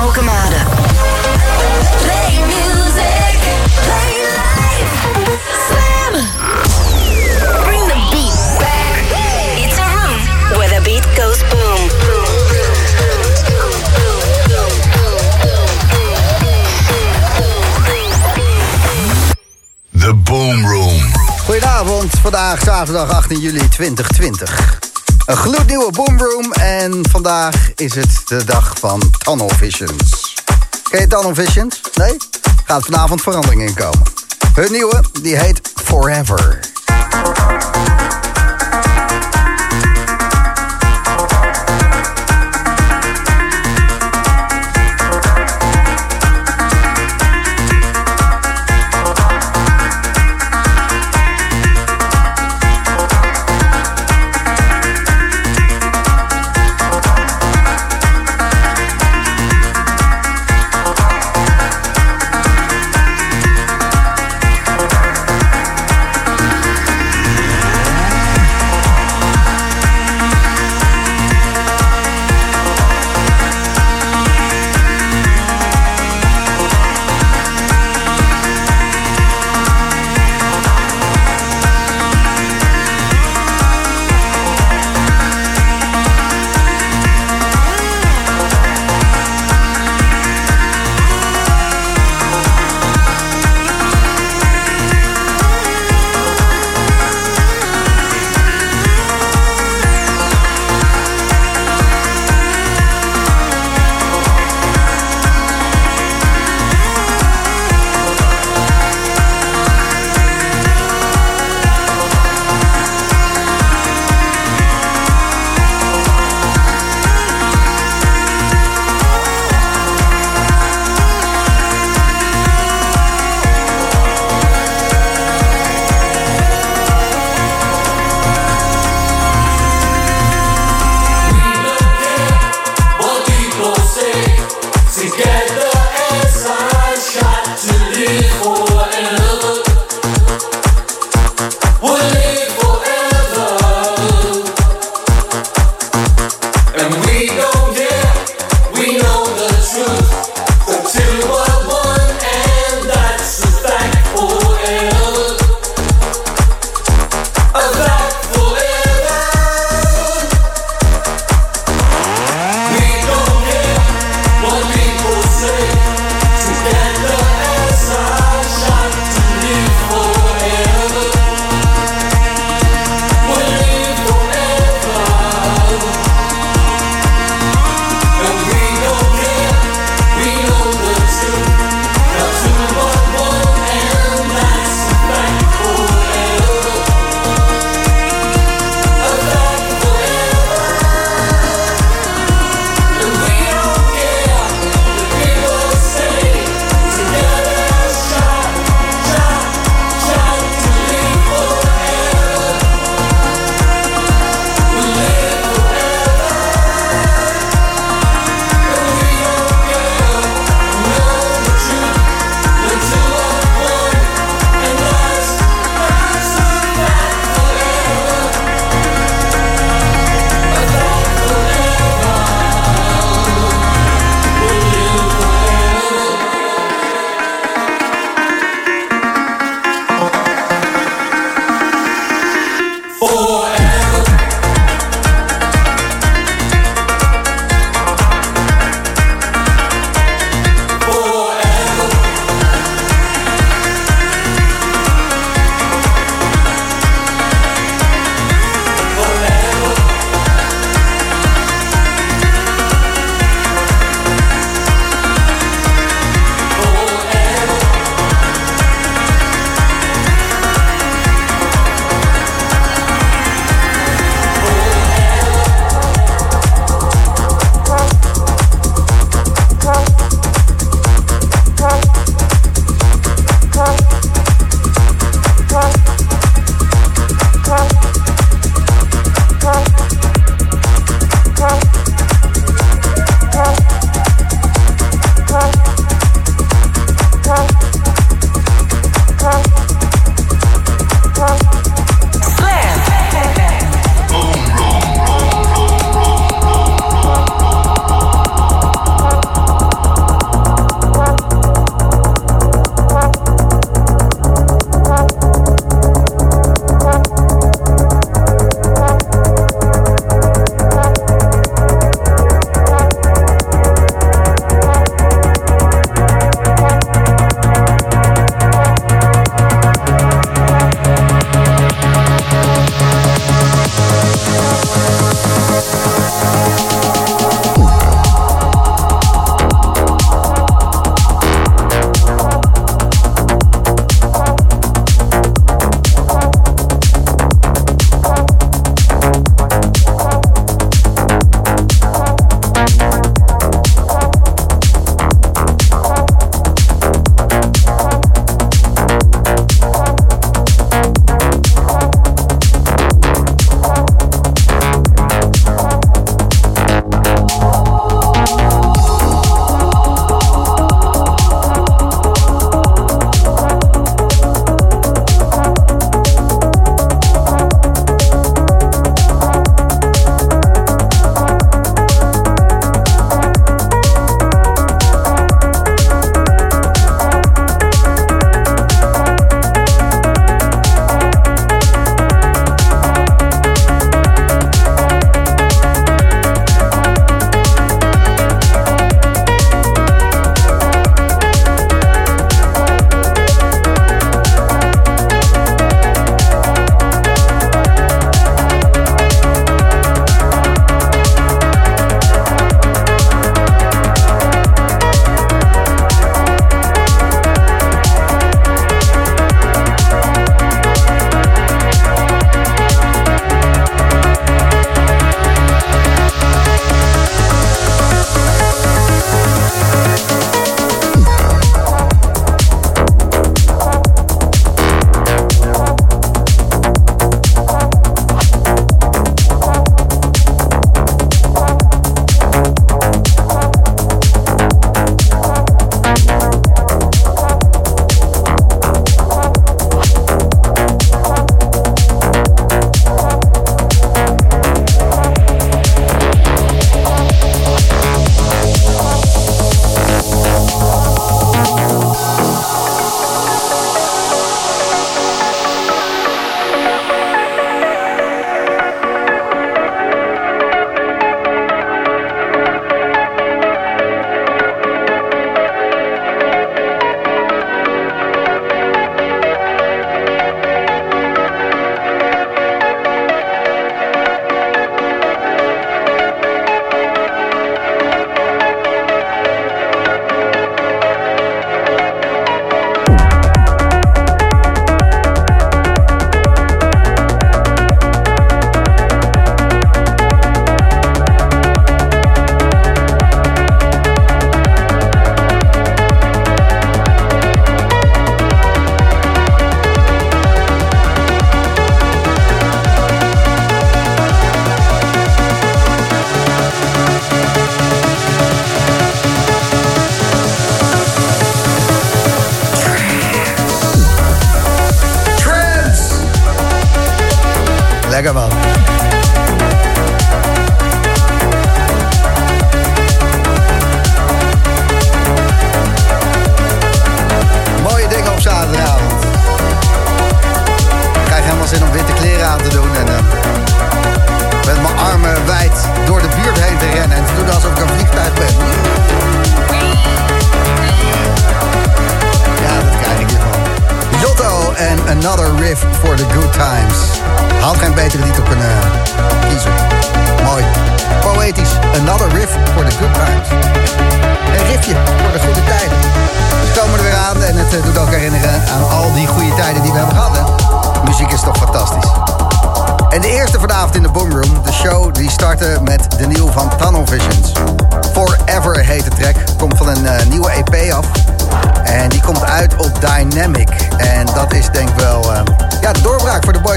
Alkemade. Play music, play life. Slam. Bring the beat back. It's a room where the beat goes boom. The Boom Room. Goedenavond, vandaag zaterdag 18 juli 2020. Een gloednieuwe Boomroom en vandaag is het de dag van Tunnel Visions. Ken je Tunnel Visions? Nee? Gaat vanavond verandering in komen. Hun nieuwe, die heet Forever.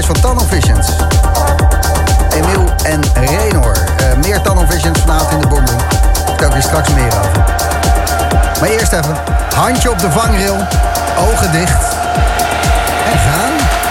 van Tunnel Visions. Emiel en Renor. Eh, meer Tunnel Visions vanavond in de bomboe. Ik heb hier straks meer over. Maar eerst even. Handje op de vangrail. Ogen dicht. En gaan.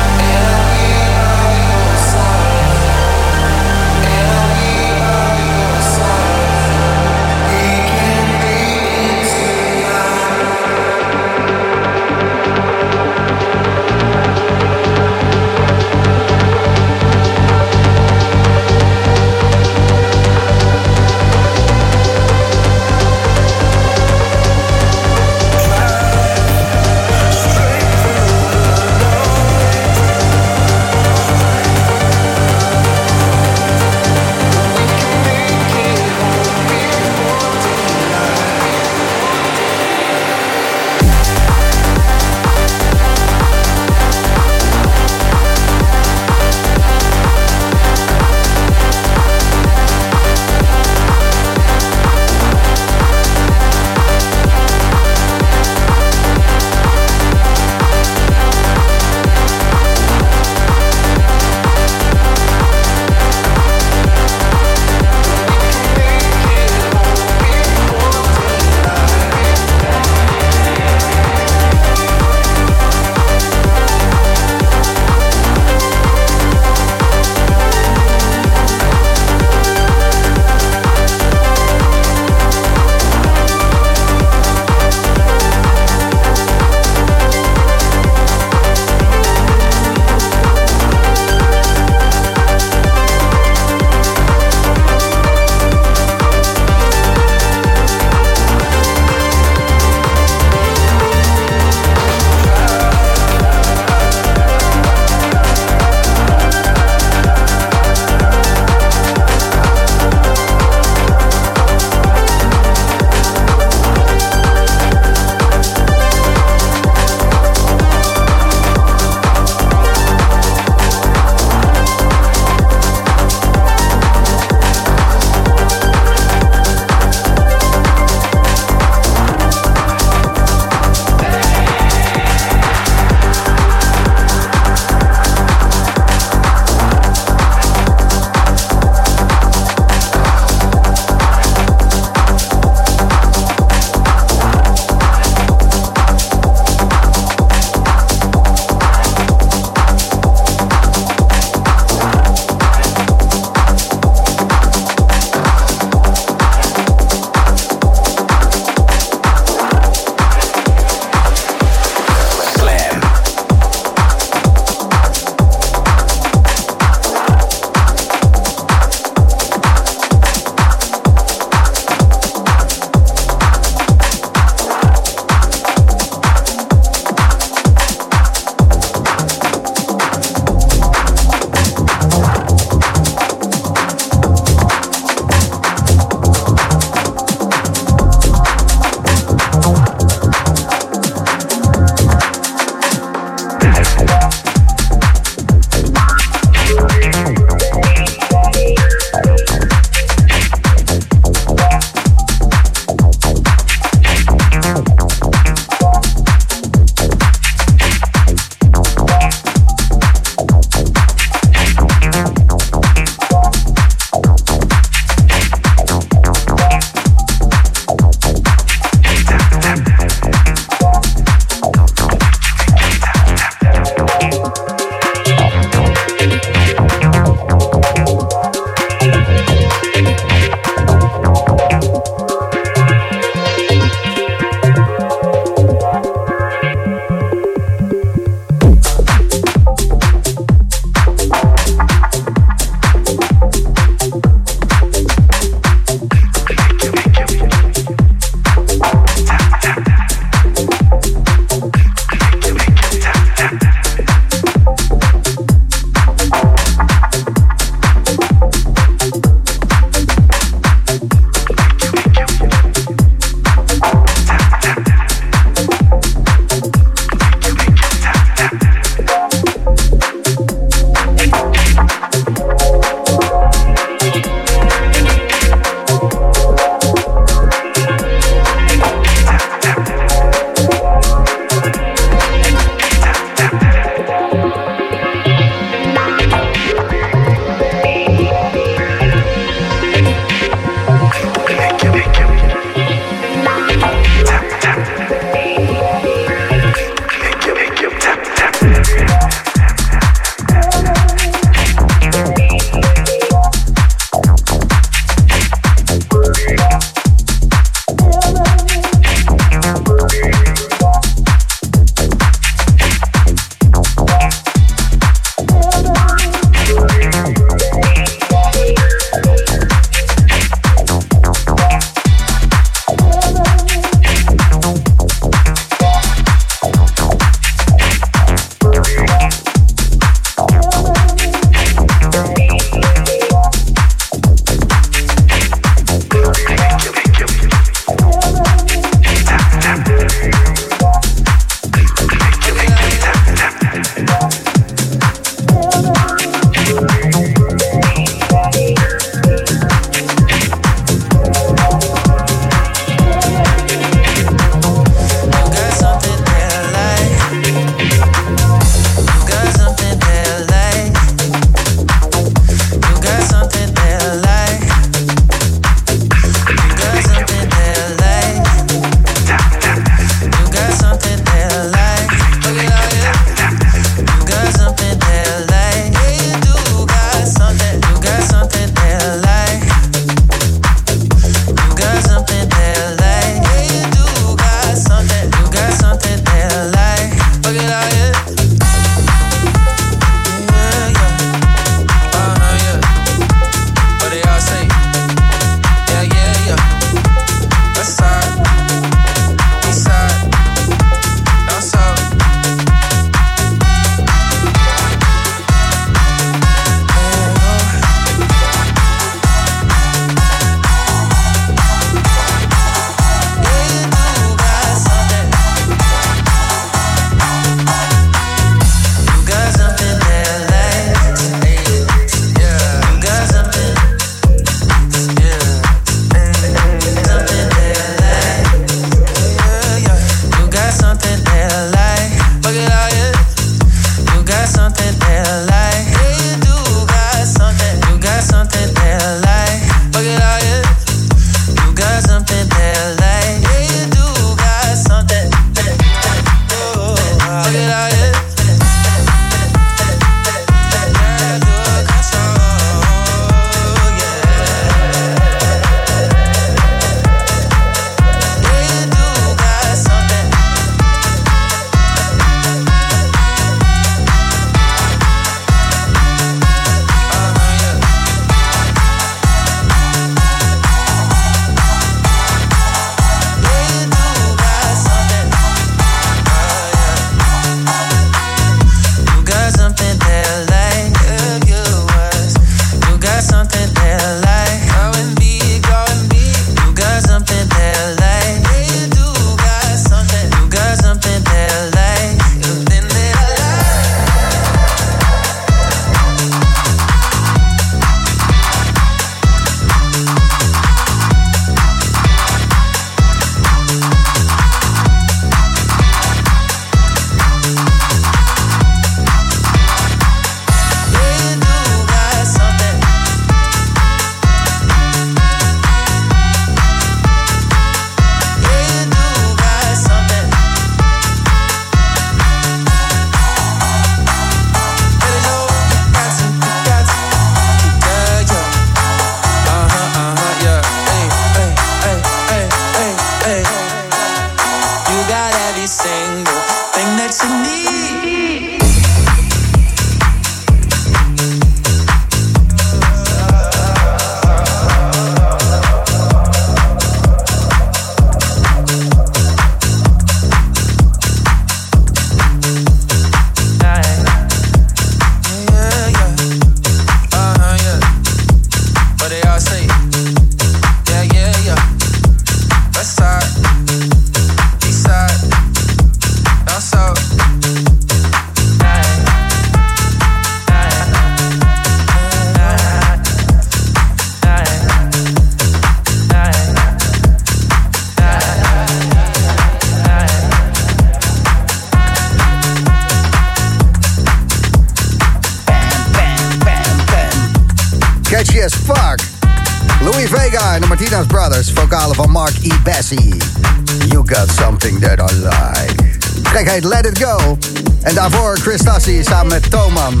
Let It Go. En daarvoor Chris Tassi samen met Toman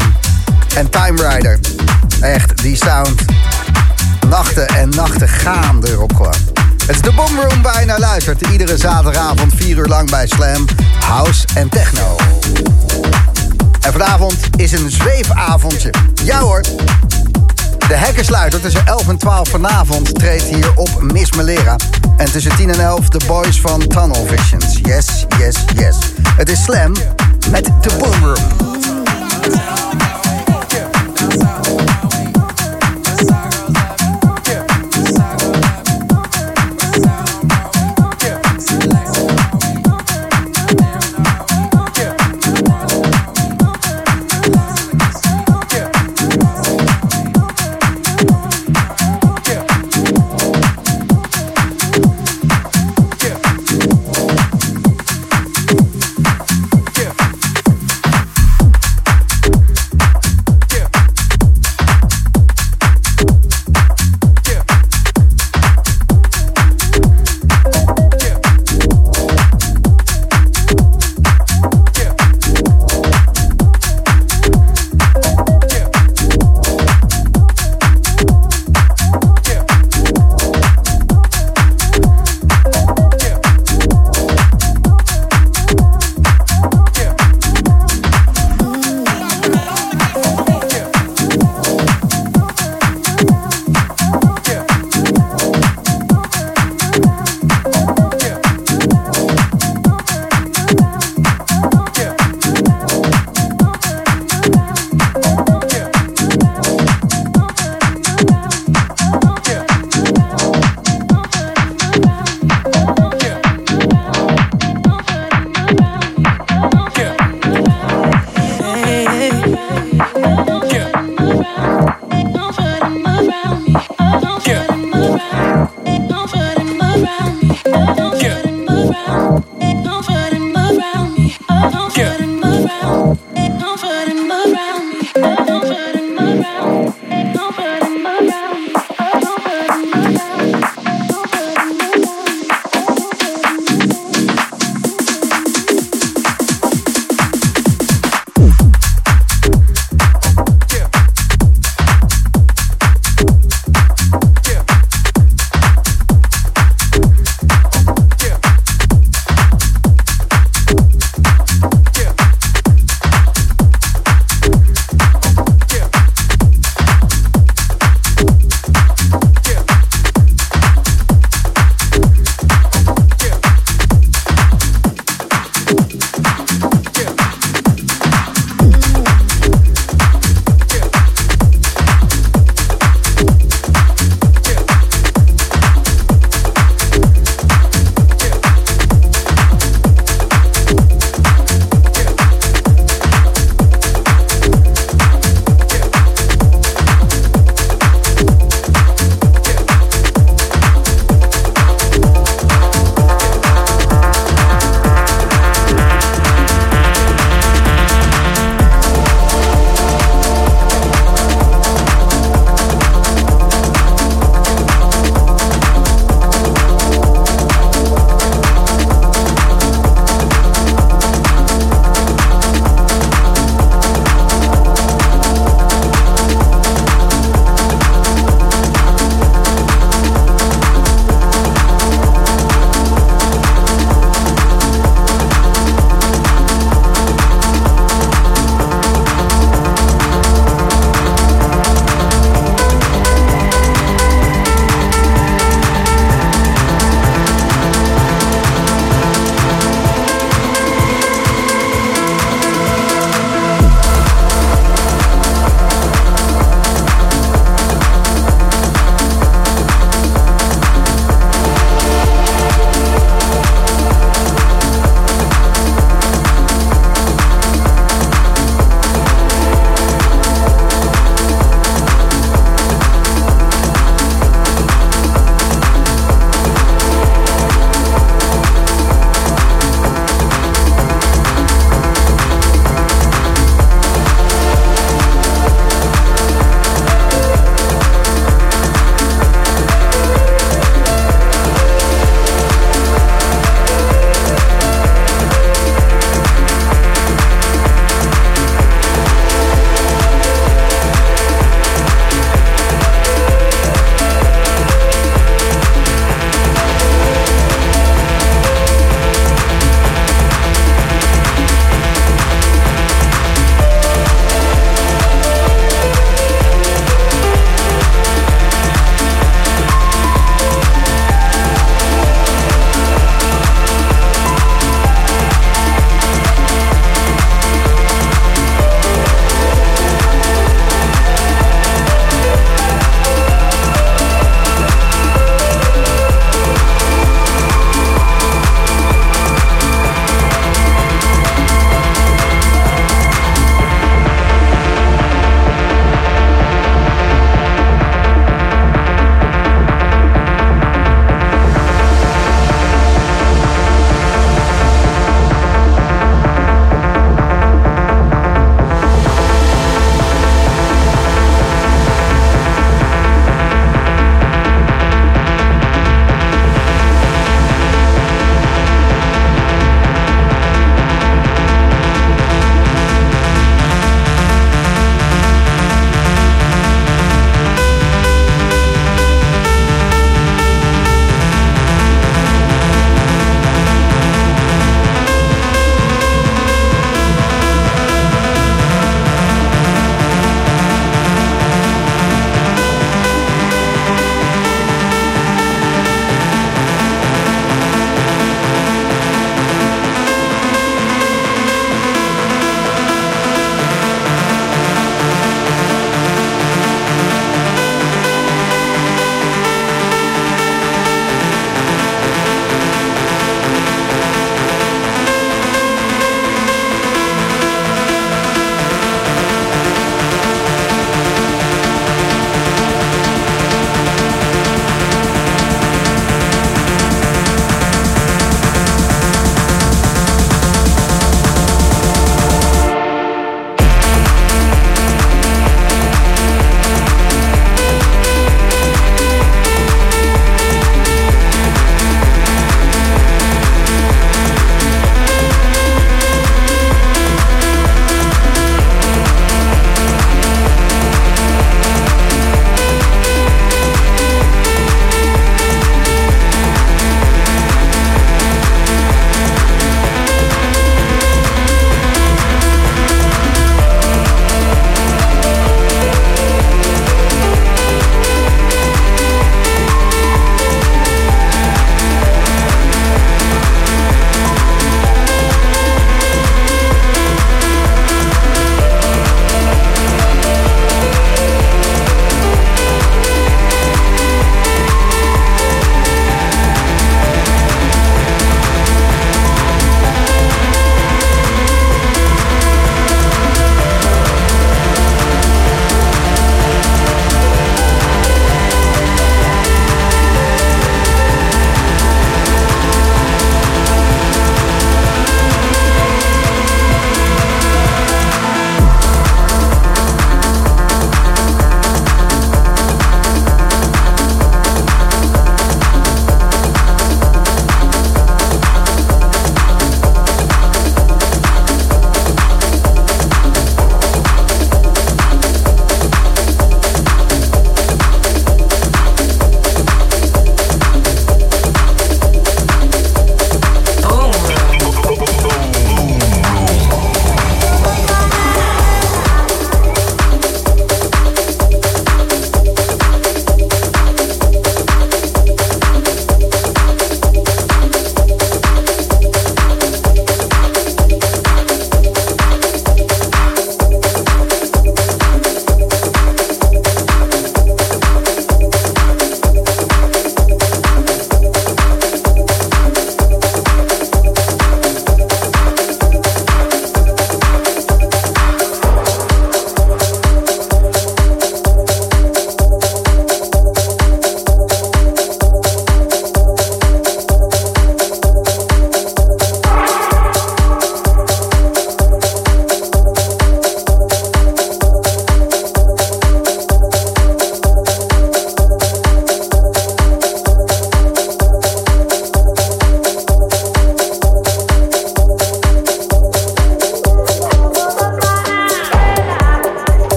en Time Rider. Echt, die sound. Nachten en nachten gaan erop gewoon. Het is de Boomroom naar luistert. Iedere zaterdagavond 4 uur lang bij Slam, House en Techno. En vanavond is een zweefavondje. Ja hoor. De hekkensluiter tussen 11 en 12 vanavond treedt hier op Miss Melera. En tussen 10 en 11 de boys van Tunnel Visions. Yes, yes, yes. Het is Slam met de Boom Room.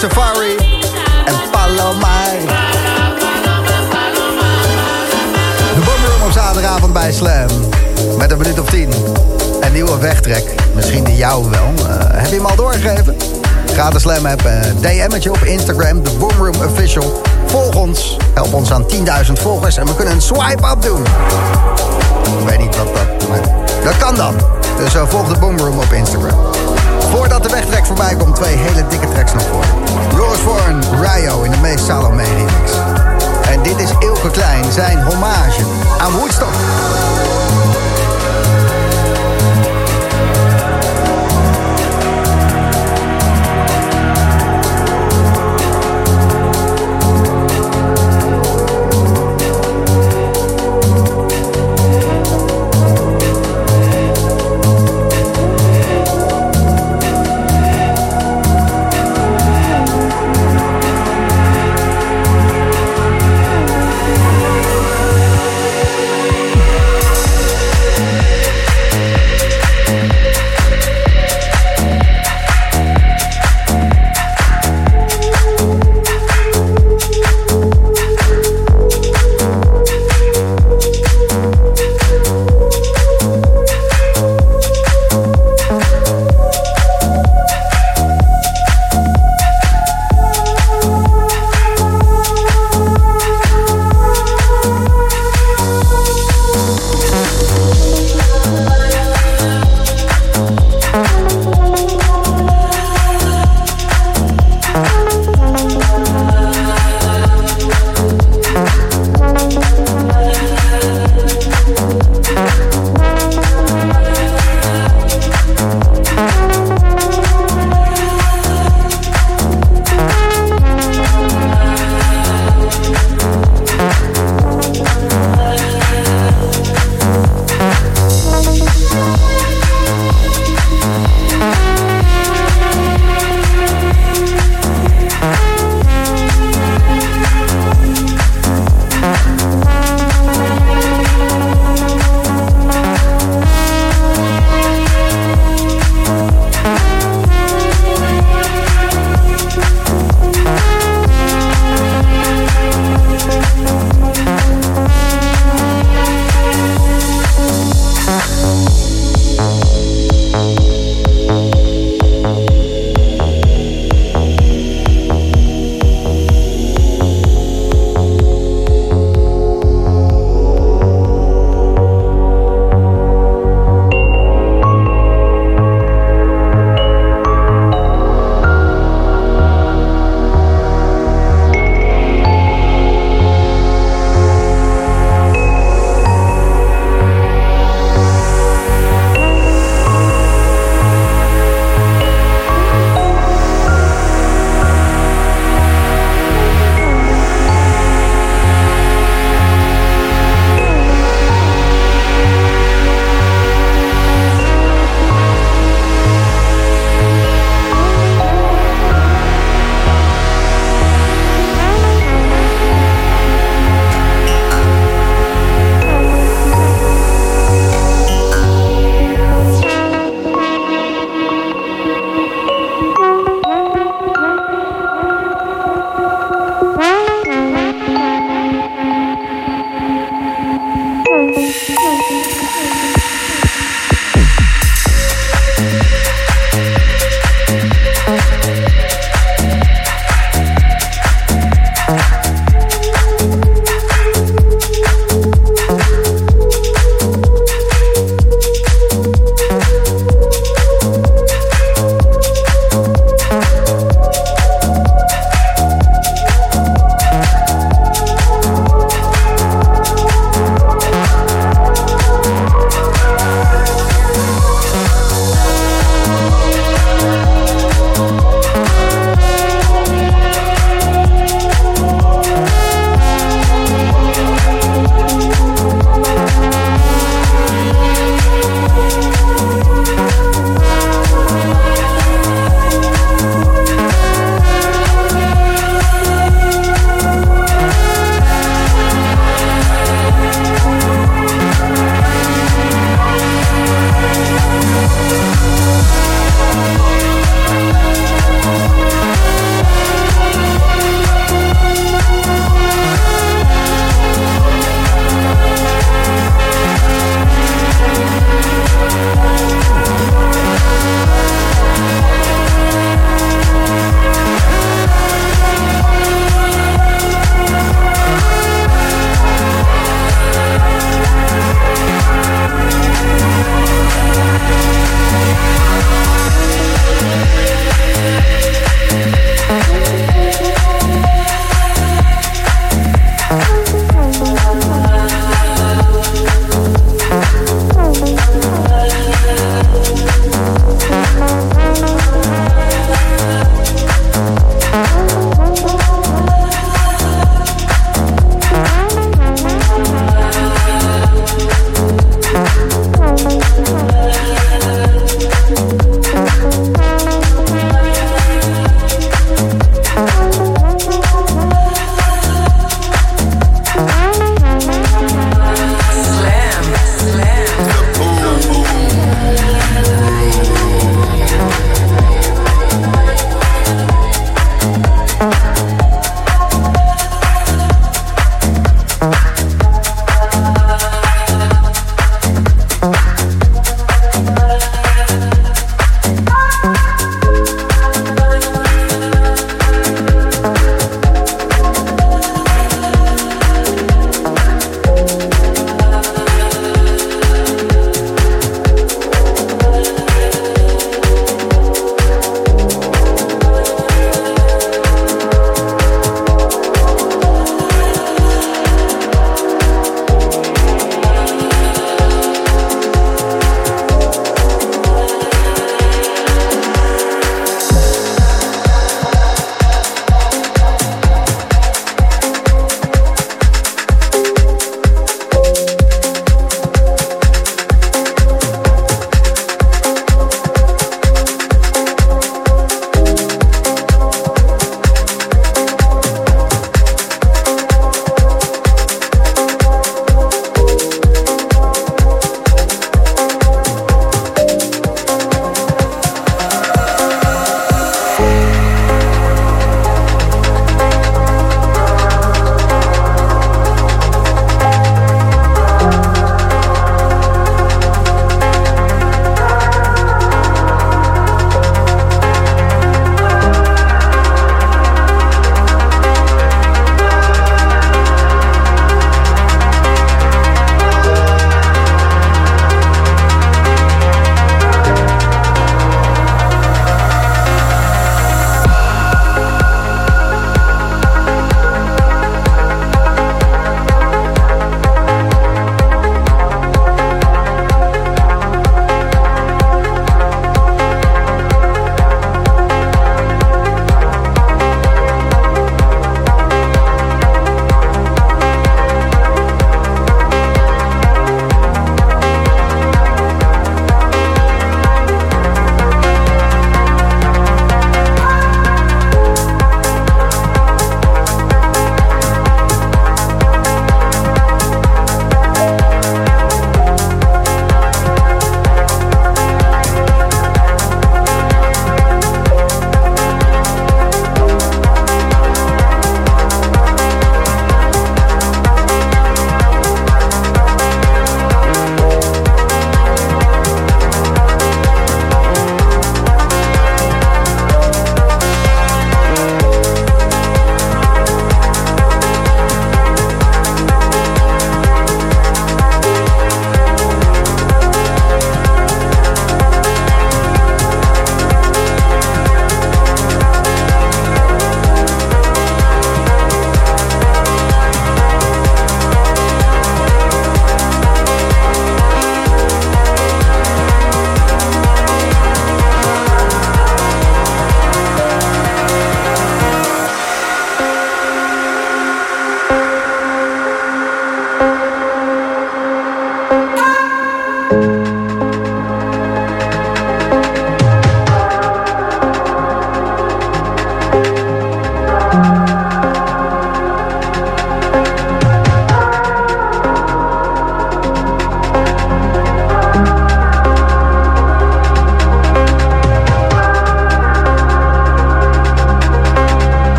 Safari en Palomar. De Boomroom op zaterdagavond bij Slam. Met een minuut of tien. Een nieuwe wegtrek. Misschien de jou wel. Eh, heb je hem al doorgegeven? Ga de Slam app. Eh, uh, DM'tje op Instagram. De Boomroom Official. Volg ons. Help ons aan 10.000 volgers. En we kunnen een swipe-up doen. Ik weet niet wat dat... Maar dat kan dan. Dus eh, volg de Boomroom op Instagram. Voordat de wegtrek voorbij komt, twee hele dikke tracks nog voor Voorn, Ryo in de meest Salome remix. En dit is Ilke Klein, zijn hommage aan Woodstock.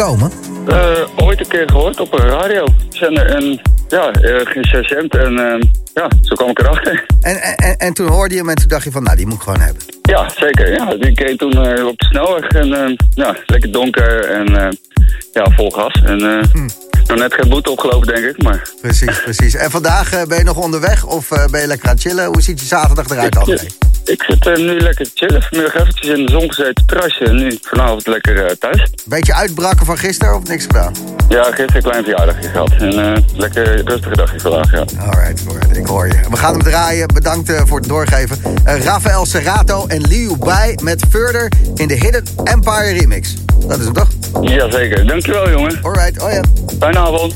Gekomen? Uh, ooit een keer gehoord op een radiozender en ja, uh, geïnstageerd en uh, ja, zo kwam ik erachter. En, en, en toen hoorde je hem en toen dacht je van, nou, die moet ik gewoon hebben. Ja, zeker. Ja, die keek toen op de snelweg en ja, lekker donker en ja, vol gas. En hm. nog net geen boete opgelopen, denk ik, maar... Precies, precies. En vandaag ben je nog onderweg of ben je lekker aan het chillen? Hoe ziet je zaterdag eruit, André? Ik zit nu lekker te chillen. Vanmiddag eventjes in de zon gezeten, terrasje. En nu vanavond lekker thuis. Beetje uitbraken van gisteren of niks gedaan? Ja, gisteren een klein verjaardagje gehad. En uh, lekker rustige dagje vandaag, ja. Alright, alright, ik hoor je. We gaan hem draaien. Bedankt voor het doorgeven. Rafael Serrato en Liu Bai met Further in de Hidden Empire remix. Dat is hem toch? Jazeker. Dankjewel, jongen. Alright, oh ja. Fijne avond.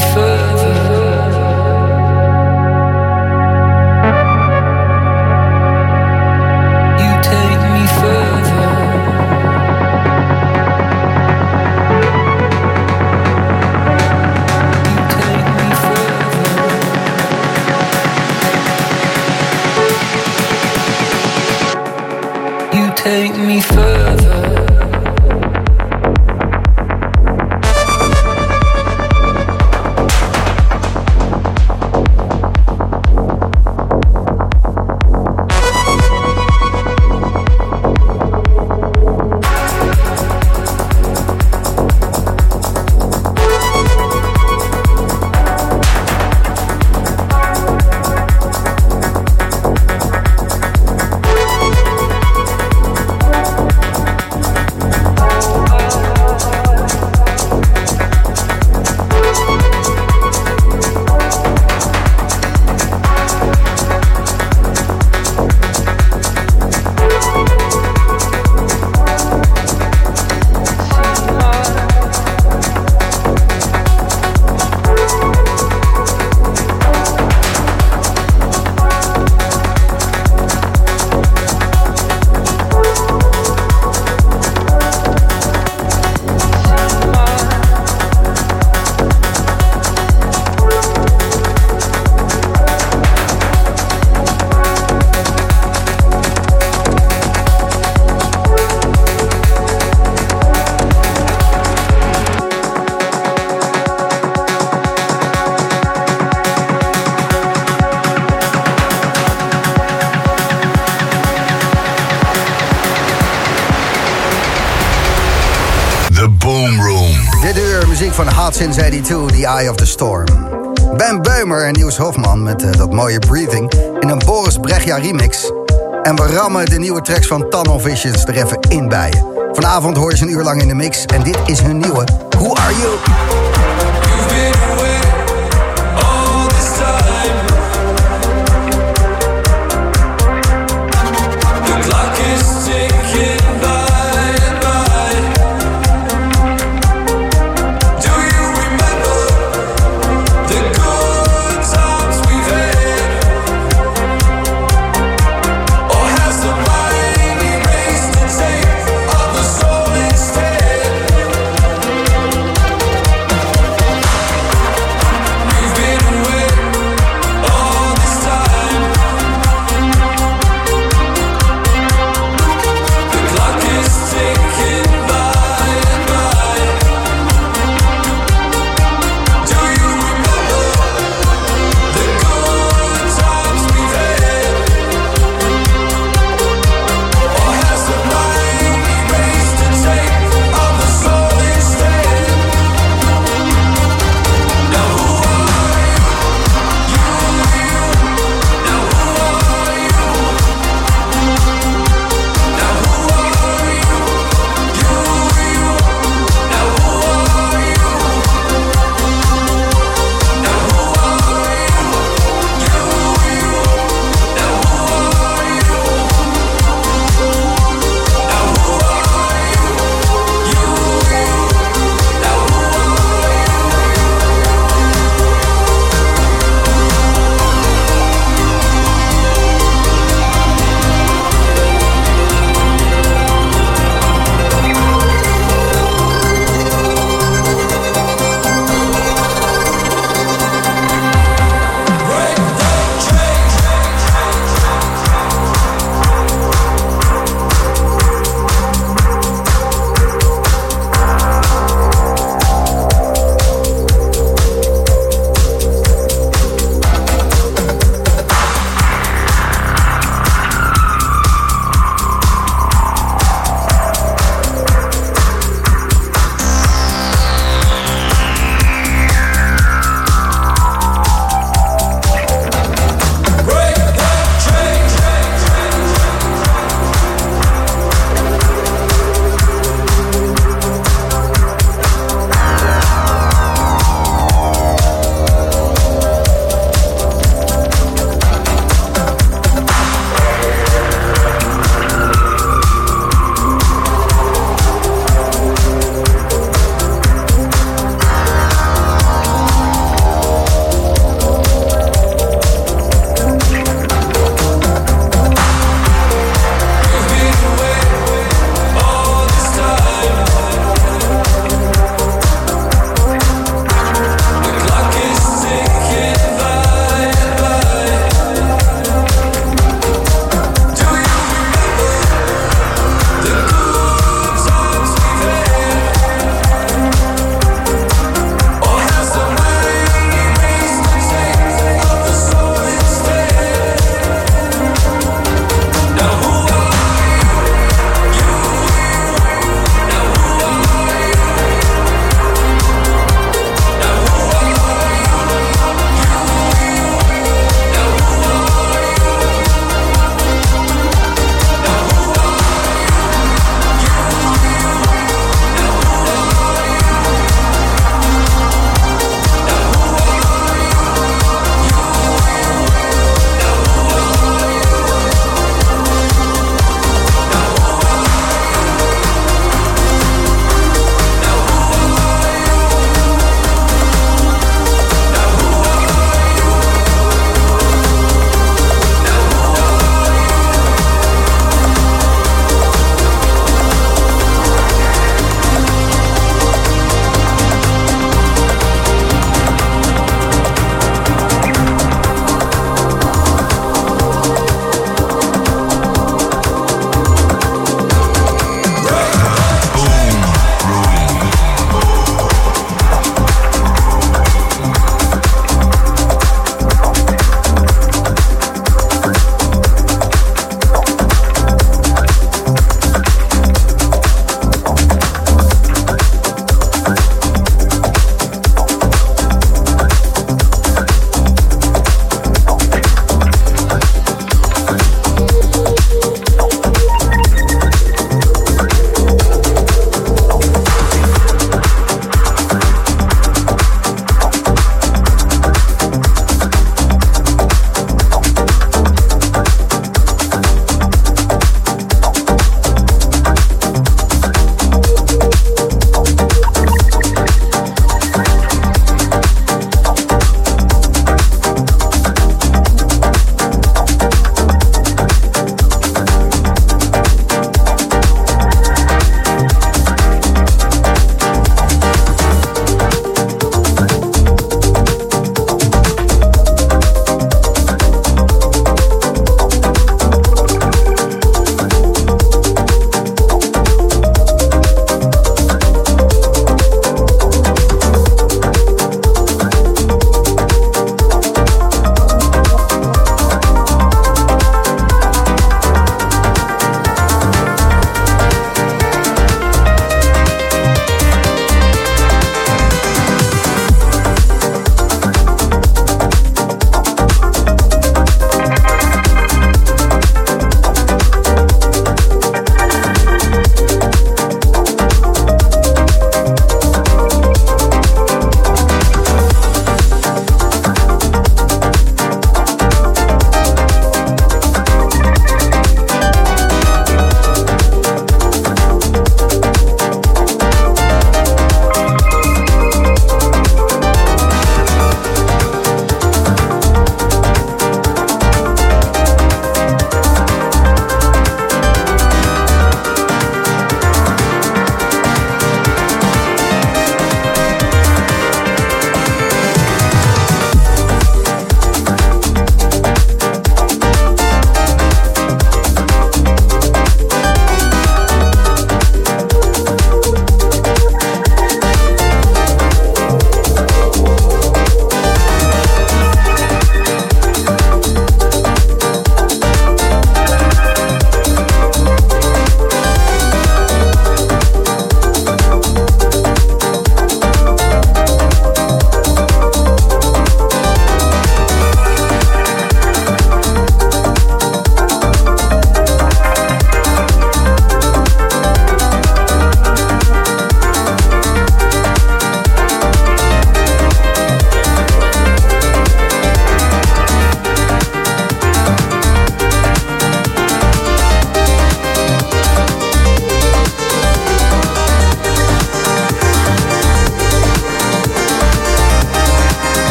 First. 82, The Eye of the Storm. Ben Beumer en Niels Hofman met eh, dat mooie Breathing in een Boris Brechtja remix. En we rammen de nieuwe tracks van Tunnel Visions er even in bij. Vanavond hoor je ze een uur lang in de mix en dit is hun nieuwe Who Are You?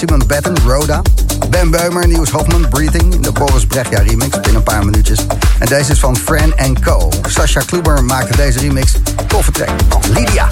Simon Batten, Rhoda. Ben Beumer, Nieuws Hofman, Breathing. De Boris Brechtja remix, binnen een paar minuutjes. En deze is van Fran Co. Sasha Kluber maakte deze remix. Toffe track. Lydia.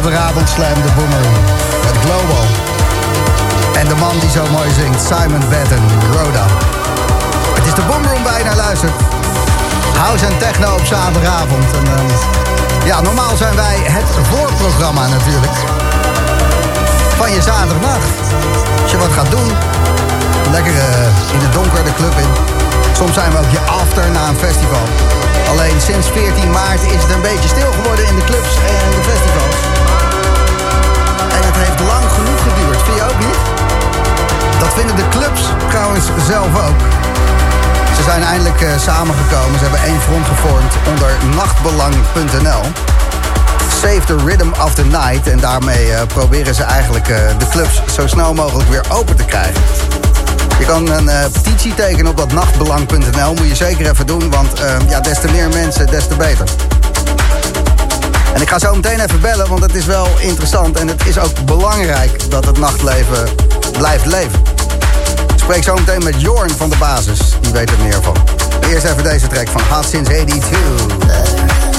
Slam de Boomerang. Met Global. En de man die zo mooi zingt, Simon Batten, Rhoda. Het is de Boomroom naar luistert. House en techno op zaterdagavond. En, ehm, ja, normaal zijn wij het voorprogramma natuurlijk. Van je zaterdagnacht. Als je wat gaat doen. Lekker eh, in het donker de club in. Soms zijn we ook je after na een festival. Alleen sinds 14 maart is het een beetje stil geworden in de clubs en de festivals. En het heeft lang genoeg geduurd, vind je ook niet? Dat vinden de clubs trouwens zelf ook. Ze zijn eindelijk eh, samengekomen. Ze hebben één front gevormd onder nachtbelang.nl. Save the Rhythm of the Night. En daarmee eh, proberen ze eigenlijk eh, de clubs zo snel mogelijk weer open te krijgen. Je kan een eh, petitie tekenen op dat nachtbelang.nl. Moet je zeker even doen, want eh, ja, des te meer mensen, des te beter. En ik ga zo meteen even bellen, want het is wel interessant. En het is ook belangrijk dat het nachtleven blijft leven. Ik spreek zo meteen met Jorn van de basis. Die weet er meer van. Eerst even deze track van Hot Since 82.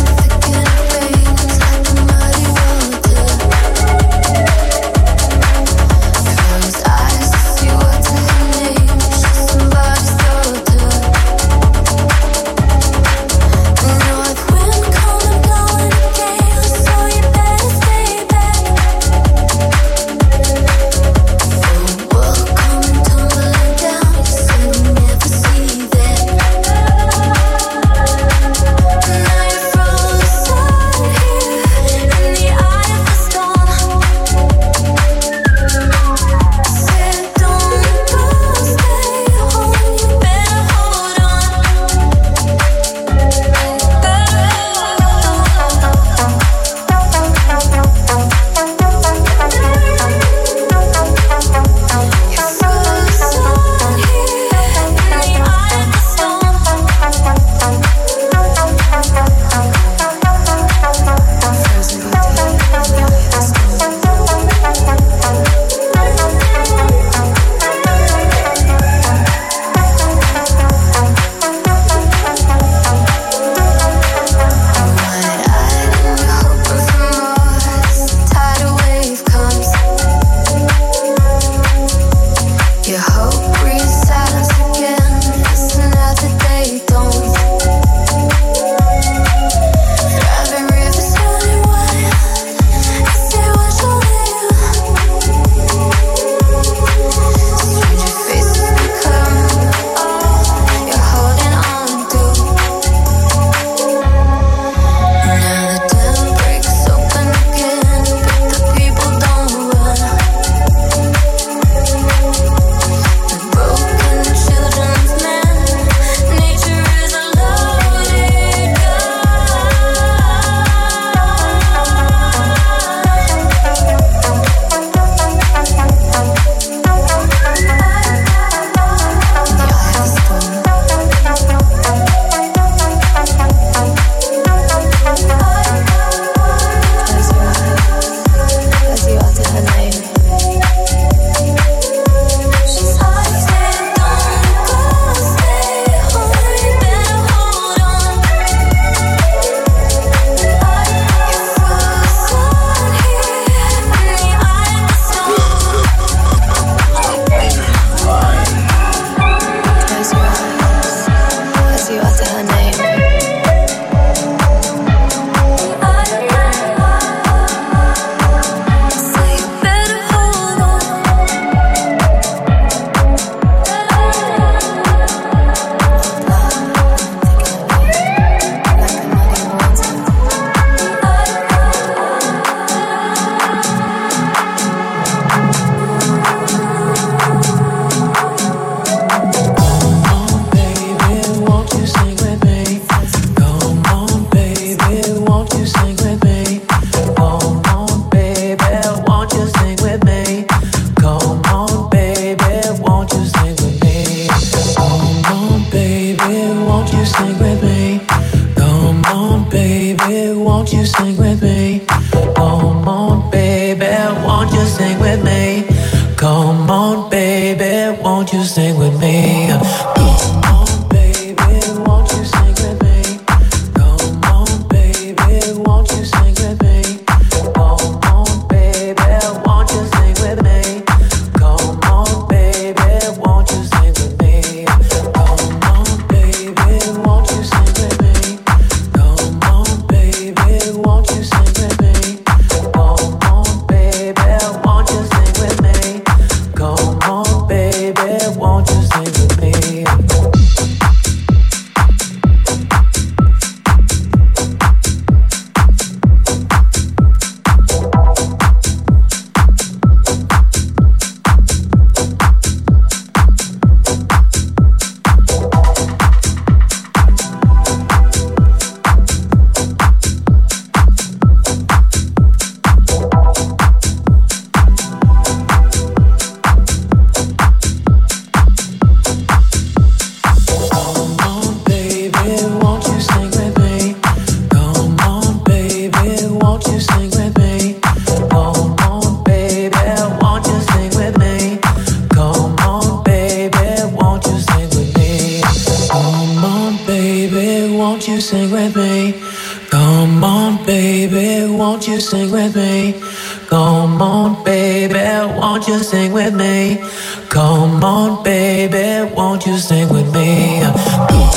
Won't you sing with me?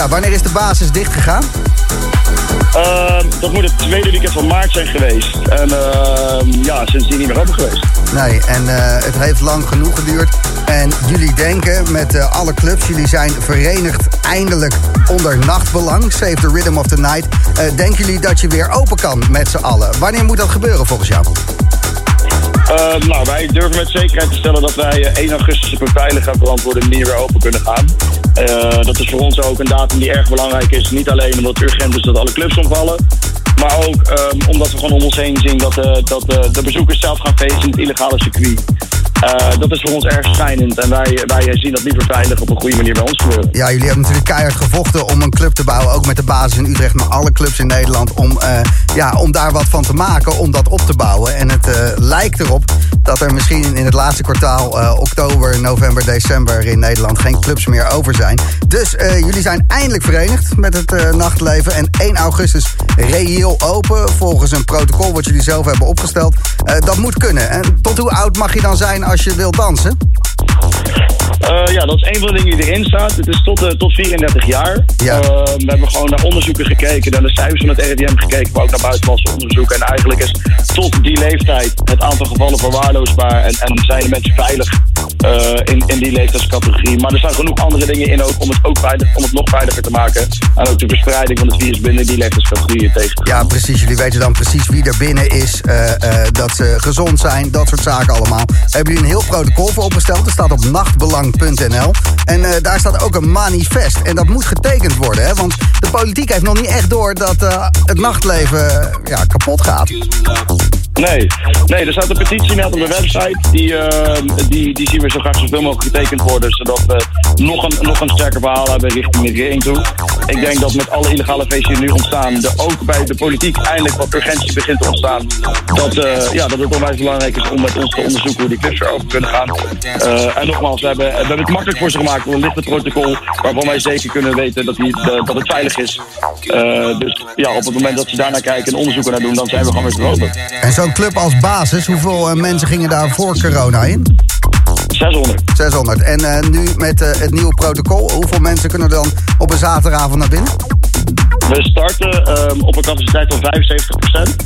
Ja, wanneer is de basis dicht gegaan? Ehm, dat moet het tweede weekend van maart zijn geweest. En ehm, ja, sindsdien niet meer open geweest. Nee, en eh, het heeft lang genoeg geduurd. En jullie denken met eh, alle clubs, jullie zijn verenigd eindelijk onder nachtbelang. Save the rhythm of the night. Eh, denken jullie dat je weer open kan met z'n allen? Wanneer moet dat gebeuren volgens jou? Ehm, nou, wij durven met zekerheid te stellen dat wij eh, 1 augustus op een veilige en verantwoorde manier weer open kunnen gaan. Eh, dat is voor ons ook een datum die erg belangrijk is. Niet alleen omdat het urgent is dat alle clubs omvallen. Maar ook ehm, omdat we gewoon om ons heen zien dat, eh, dat eh, de bezoekers zelf gaan feesten in het illegale circuit. Dat is voor ons erg schijnend. En wij, wij zien dat liever veilig op een goede manier bij ons gebeuren. Ja, jullie hebben natuurlijk keihard gevochten om een club te bouwen. Ook met de basis in Utrecht, maar alle clubs in Nederland. Om, ja, om daar wat van te maken, om dat op te bouwen. En het lijkt erop dat er misschien in het laatste kwartaal, eh, oktober, november, december in Nederland geen clubs meer over zijn. Dus eh, jullie zijn eindelijk verenigd met het eh, nachtleven. En 1 augustus reëel open, volgens een protocol wat jullie zelf hebben opgesteld. Dat moet kunnen. En tot hoe oud mag je dan zijn als je wilt dansen? Eh, ja, dat is een van de dingen die erin staat. Het is tot, eh, tot 34 jaar. Ja. Eh, we hebben gewoon naar onderzoeken gekeken, naar de cijfers van het RIVM gekeken, maar ook naar buitenlandse onderzoeken. En eigenlijk is tot die leeftijd het aantal gevallen verwaarloosbaar en, en zijn de mensen veilig in, in die leeftijdscategorie. Maar er staan genoeg andere dingen in ook om het, ook veilig, om het nog veiliger te maken. En ook de verspreiding van het virus binnen die leeftijdscategorieën tegen. Ja, precies. Jullie weten dan precies wie er binnen is. dat ze gezond zijn. Dat soort zaken allemaal. Hebben jullie een heel protocol voor opgesteld. Staat op nachtbelang.nl. En eh, daar staat ook een manifest. En dat moet getekend worden. Hè? Want de politiek heeft nog niet echt door dat eh, het nachtleven ja, kapot gaat. Nee, nee, er staat een petitie net op de website. Die, eh, die, die zien we zo graag zoveel mogelijk getekend worden. Zodat we nog een, nog een sterker verhaal hebben richting de regering toe. Ik denk dat met alle illegale feesten die nu ontstaan, ook bij de politiek eindelijk wat urgentie begint te ontstaan. Dat, eh, ja, dat het onwijs belangrijk is om met ons te onderzoeken hoe die clips erover kunnen gaan. Eh, en nogmaals, we hebben, we hebben het makkelijk voor ze gemaakt. door Een lichte protocol waarvan wij zeker kunnen weten dat, de- dat het veilig is. Eh, dus ja, op het moment dat ze daarnaar kijken en onderzoeken naar doen, dan zijn we gewoon weer te open. Zo'n club als basis, hoeveel eh, mensen gingen daar voor corona in? 600. 600. En eh, nu met eh, het nieuwe protocol, hoeveel mensen kunnen dan op een zaterdagavond naar binnen? We starten ehm, op een capaciteit van 75%.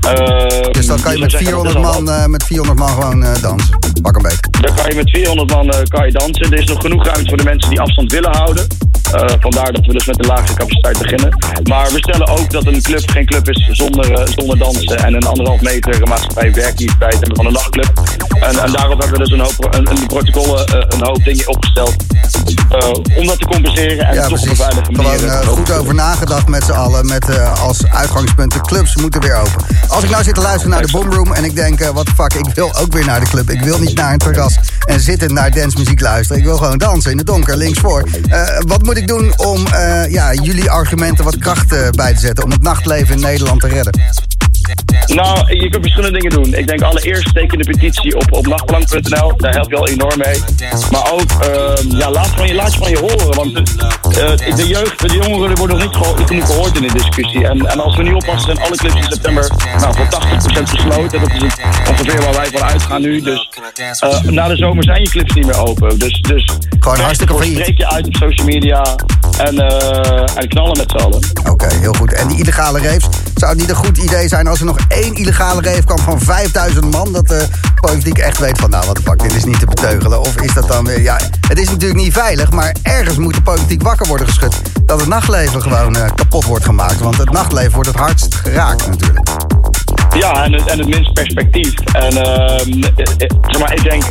Ehm, Dus dan kan je met dat zeggen, 400 dat is al man, met 400 man gewoon eh, dansen. Pak een beet. Dan kan je met 400 man kan je dansen. Er is nog genoeg ruimte voor de mensen die afstand willen houden. Eh, vandaar dat we dus met de laagste capaciteit beginnen. Maar we stellen ook dat een club geen club is zonder, eh, zonder dansen. En een anderhalf meter maatschappij werkactiviteit hebben van een nachtclub. En, en daarop hebben we dus een hoop een, een protocollen, eh, een hoop dingen opgesteld. eh, om dat te compenseren en Ja, toch op een precies. veilige manier. Gewoon eh, goed over nagedacht met z'n allen. Met als uitgangspunt de clubs moeten weer open. Als ik nou zit te luisteren naar de Boomroom en ik denk, wat de fuck, ik wil ook weer naar de club. Ik wil niet naar een terras en zitten naar dancemuziek luisteren. Ik wil gewoon dansen in het donker, linksvoor. Wat moet ik doen om ja, jullie argumenten wat kracht bij te zetten? Om het nachtleven in Nederland te redden? Nou, je kunt verschillende dingen doen. Ik denk allereerst teken de petitie op, op nachtbelang.nl. Daar help je al enorm mee. Maar ook, ehm, ja, laat, van je, laat je van je horen. Want eh, de jeugd, de jongeren worden nog niet, geho- niet genoeg gehoord in de discussie. En, en als we niet oppassen, zijn alle clubs in september nou, voor 80% gesloten. Dat is ongeveer waar wij van uitgaan nu. Dus eh, na de zomer zijn je clubs niet meer open. Dus, dus Gewoon hartstikke voor, failliet. spreek je uit op social media en, eh, en knallen met z'n allen. Oké, heel goed. En die illegale raves, zou het niet een goed idee zijn als er nog één illegale rave kwam van 5000 man? Dat de politiek echt weet van, nou wat de fuck, dit is niet te beteugelen. Of is dat dan weer, ja, het is natuurlijk niet veilig, maar ergens moet de politiek wakker worden geschud. Dat het nachtleven gewoon eh, kapot wordt gemaakt. Want het nachtleven wordt het hardst geraakt natuurlijk. Ja, en het, en het minst perspectief. En ehm, eh, eh, zeg maar, ik denk,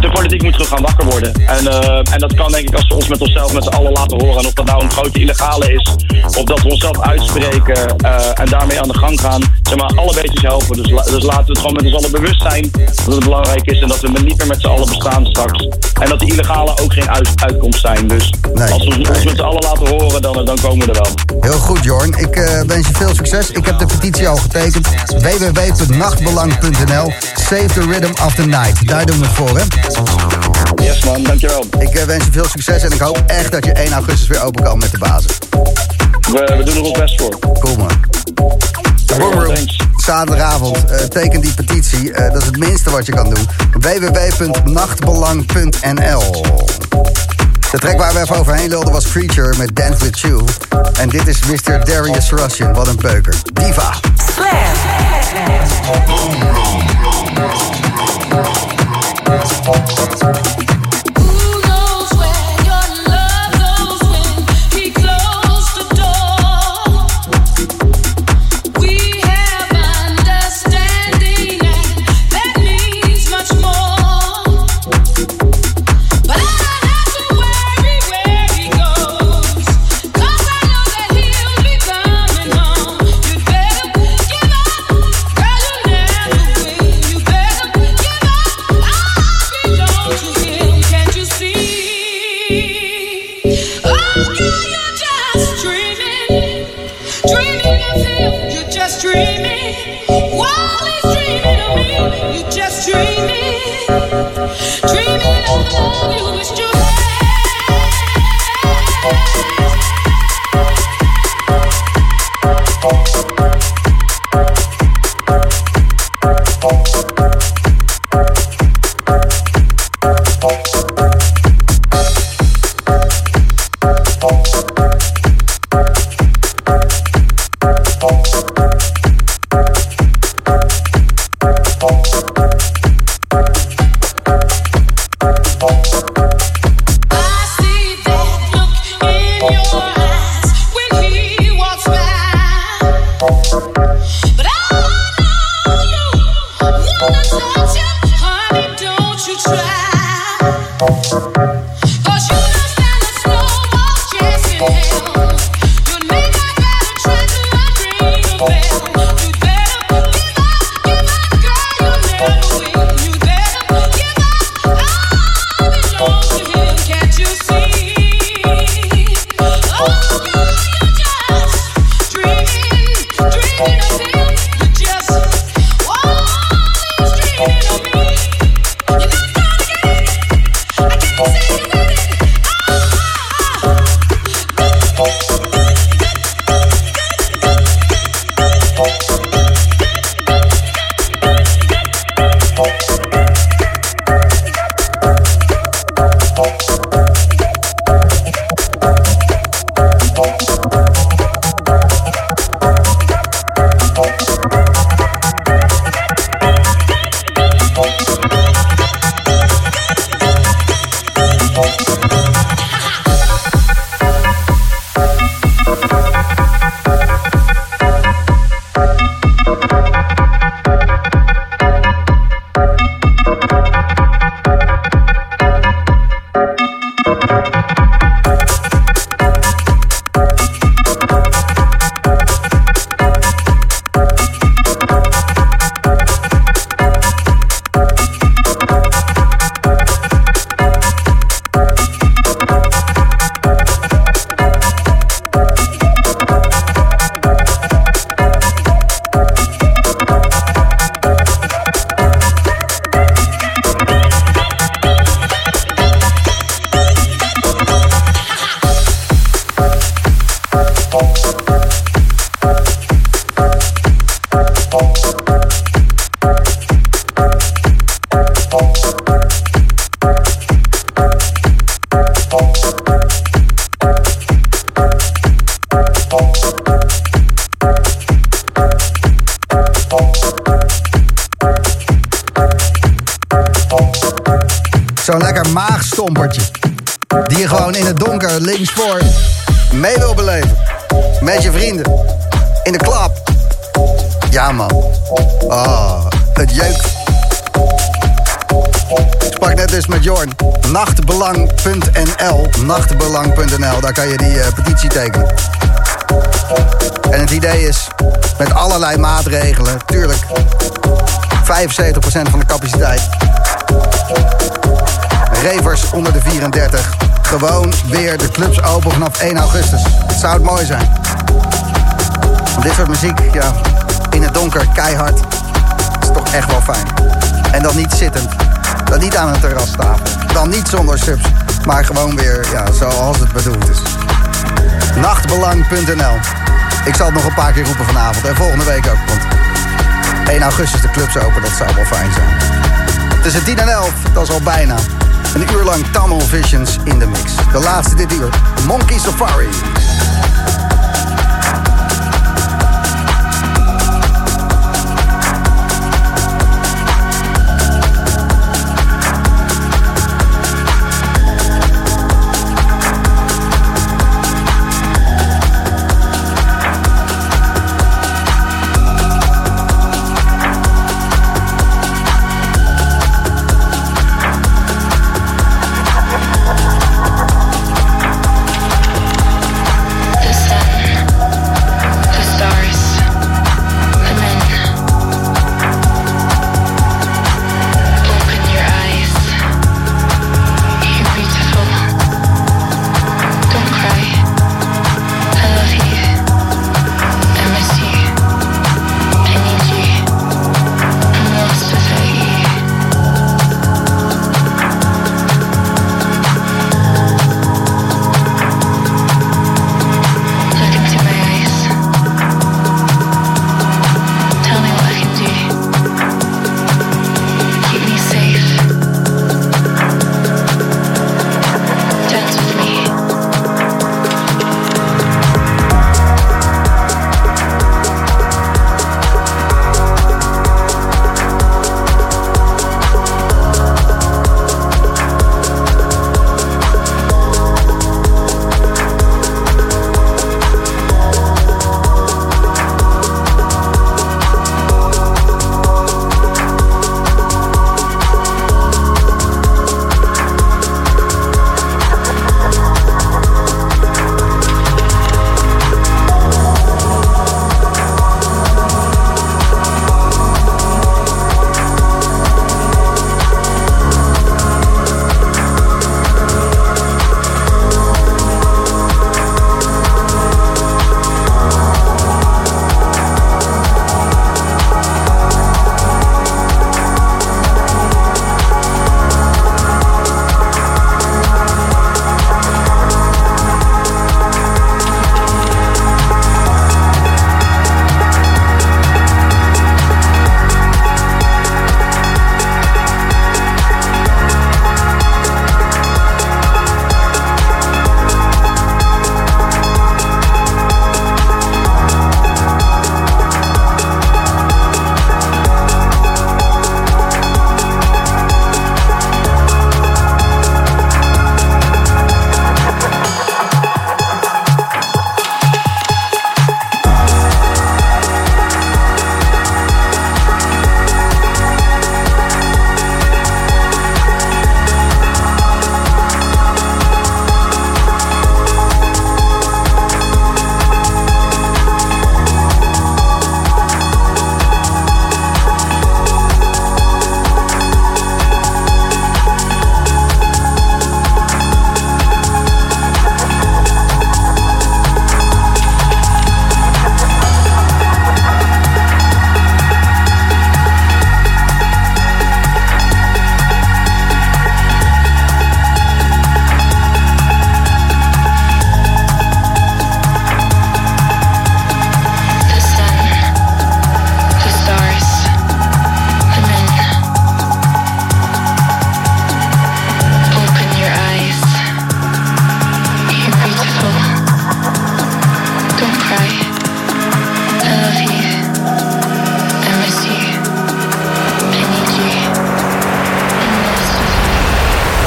de, politiek moet terug gaan wakker worden. En, en dat kan denk ik als we ons met onszelf met z'n allen laten horen. En of dat nou een grote illegale is, of dat we onszelf uitspreken en daarmee aan de gang gaan. Zeg maar, alle beetjes helpen. Dus, la- dus laten we het gewoon met ons allen bewust zijn dat het belangrijk is. En dat we niet meer met z'n allen bestaan straks. En dat die illegale ook geen uit- uitkomst zijn. Dus Nee, als we ons nee. met z'n allen laten horen, dan, dan komen we er wel. Heel goed, Jorn. Ik eh, wens je veel succes. Ik heb de petitie al getekend. www.nachtbelang.nl Save the rhythm of the night. Daar doen we het voor, hè? Yes man, dankjewel. Ik eh, wens je veel succes en ik hoop echt dat je 1 augustus weer open kan met de basis. We, we doen er ons best voor. Cool man. Boomroom, zaterdagavond. eh, teken die petitie. eh, dat is het minste wat je kan doen. www.nachtbelang.nl De track waar we even overheen lulden was Creature met Dance With You. En dit is Mr. Darius Russian. Wat een beuker. Diva. Who kan je die eh, petitie tekenen. En het idee is, met allerlei maatregelen, tuurlijk, 75% van de capaciteit. Ravers onder de 34. Gewoon weer de clubs open vanaf 1 augustus. Het zou het mooi zijn. Dit soort muziek, ja, in het donker, keihard. is toch echt wel fijn. En dan niet zittend. Dan niet aan een terrastafel. Dan niet zonder subs, maar gewoon weer ja, zoals het bedoeld is. Nachtbelang.nl Ik zal het nog een paar keer roepen vanavond en volgende week ook. Want 1 augustus de clubs open, dat zou wel fijn zijn. Tussen 10 en 11, dat is al bijna. Een uur lang Tunnel Visions in de mix. De laatste dit uur, Monkey Safari.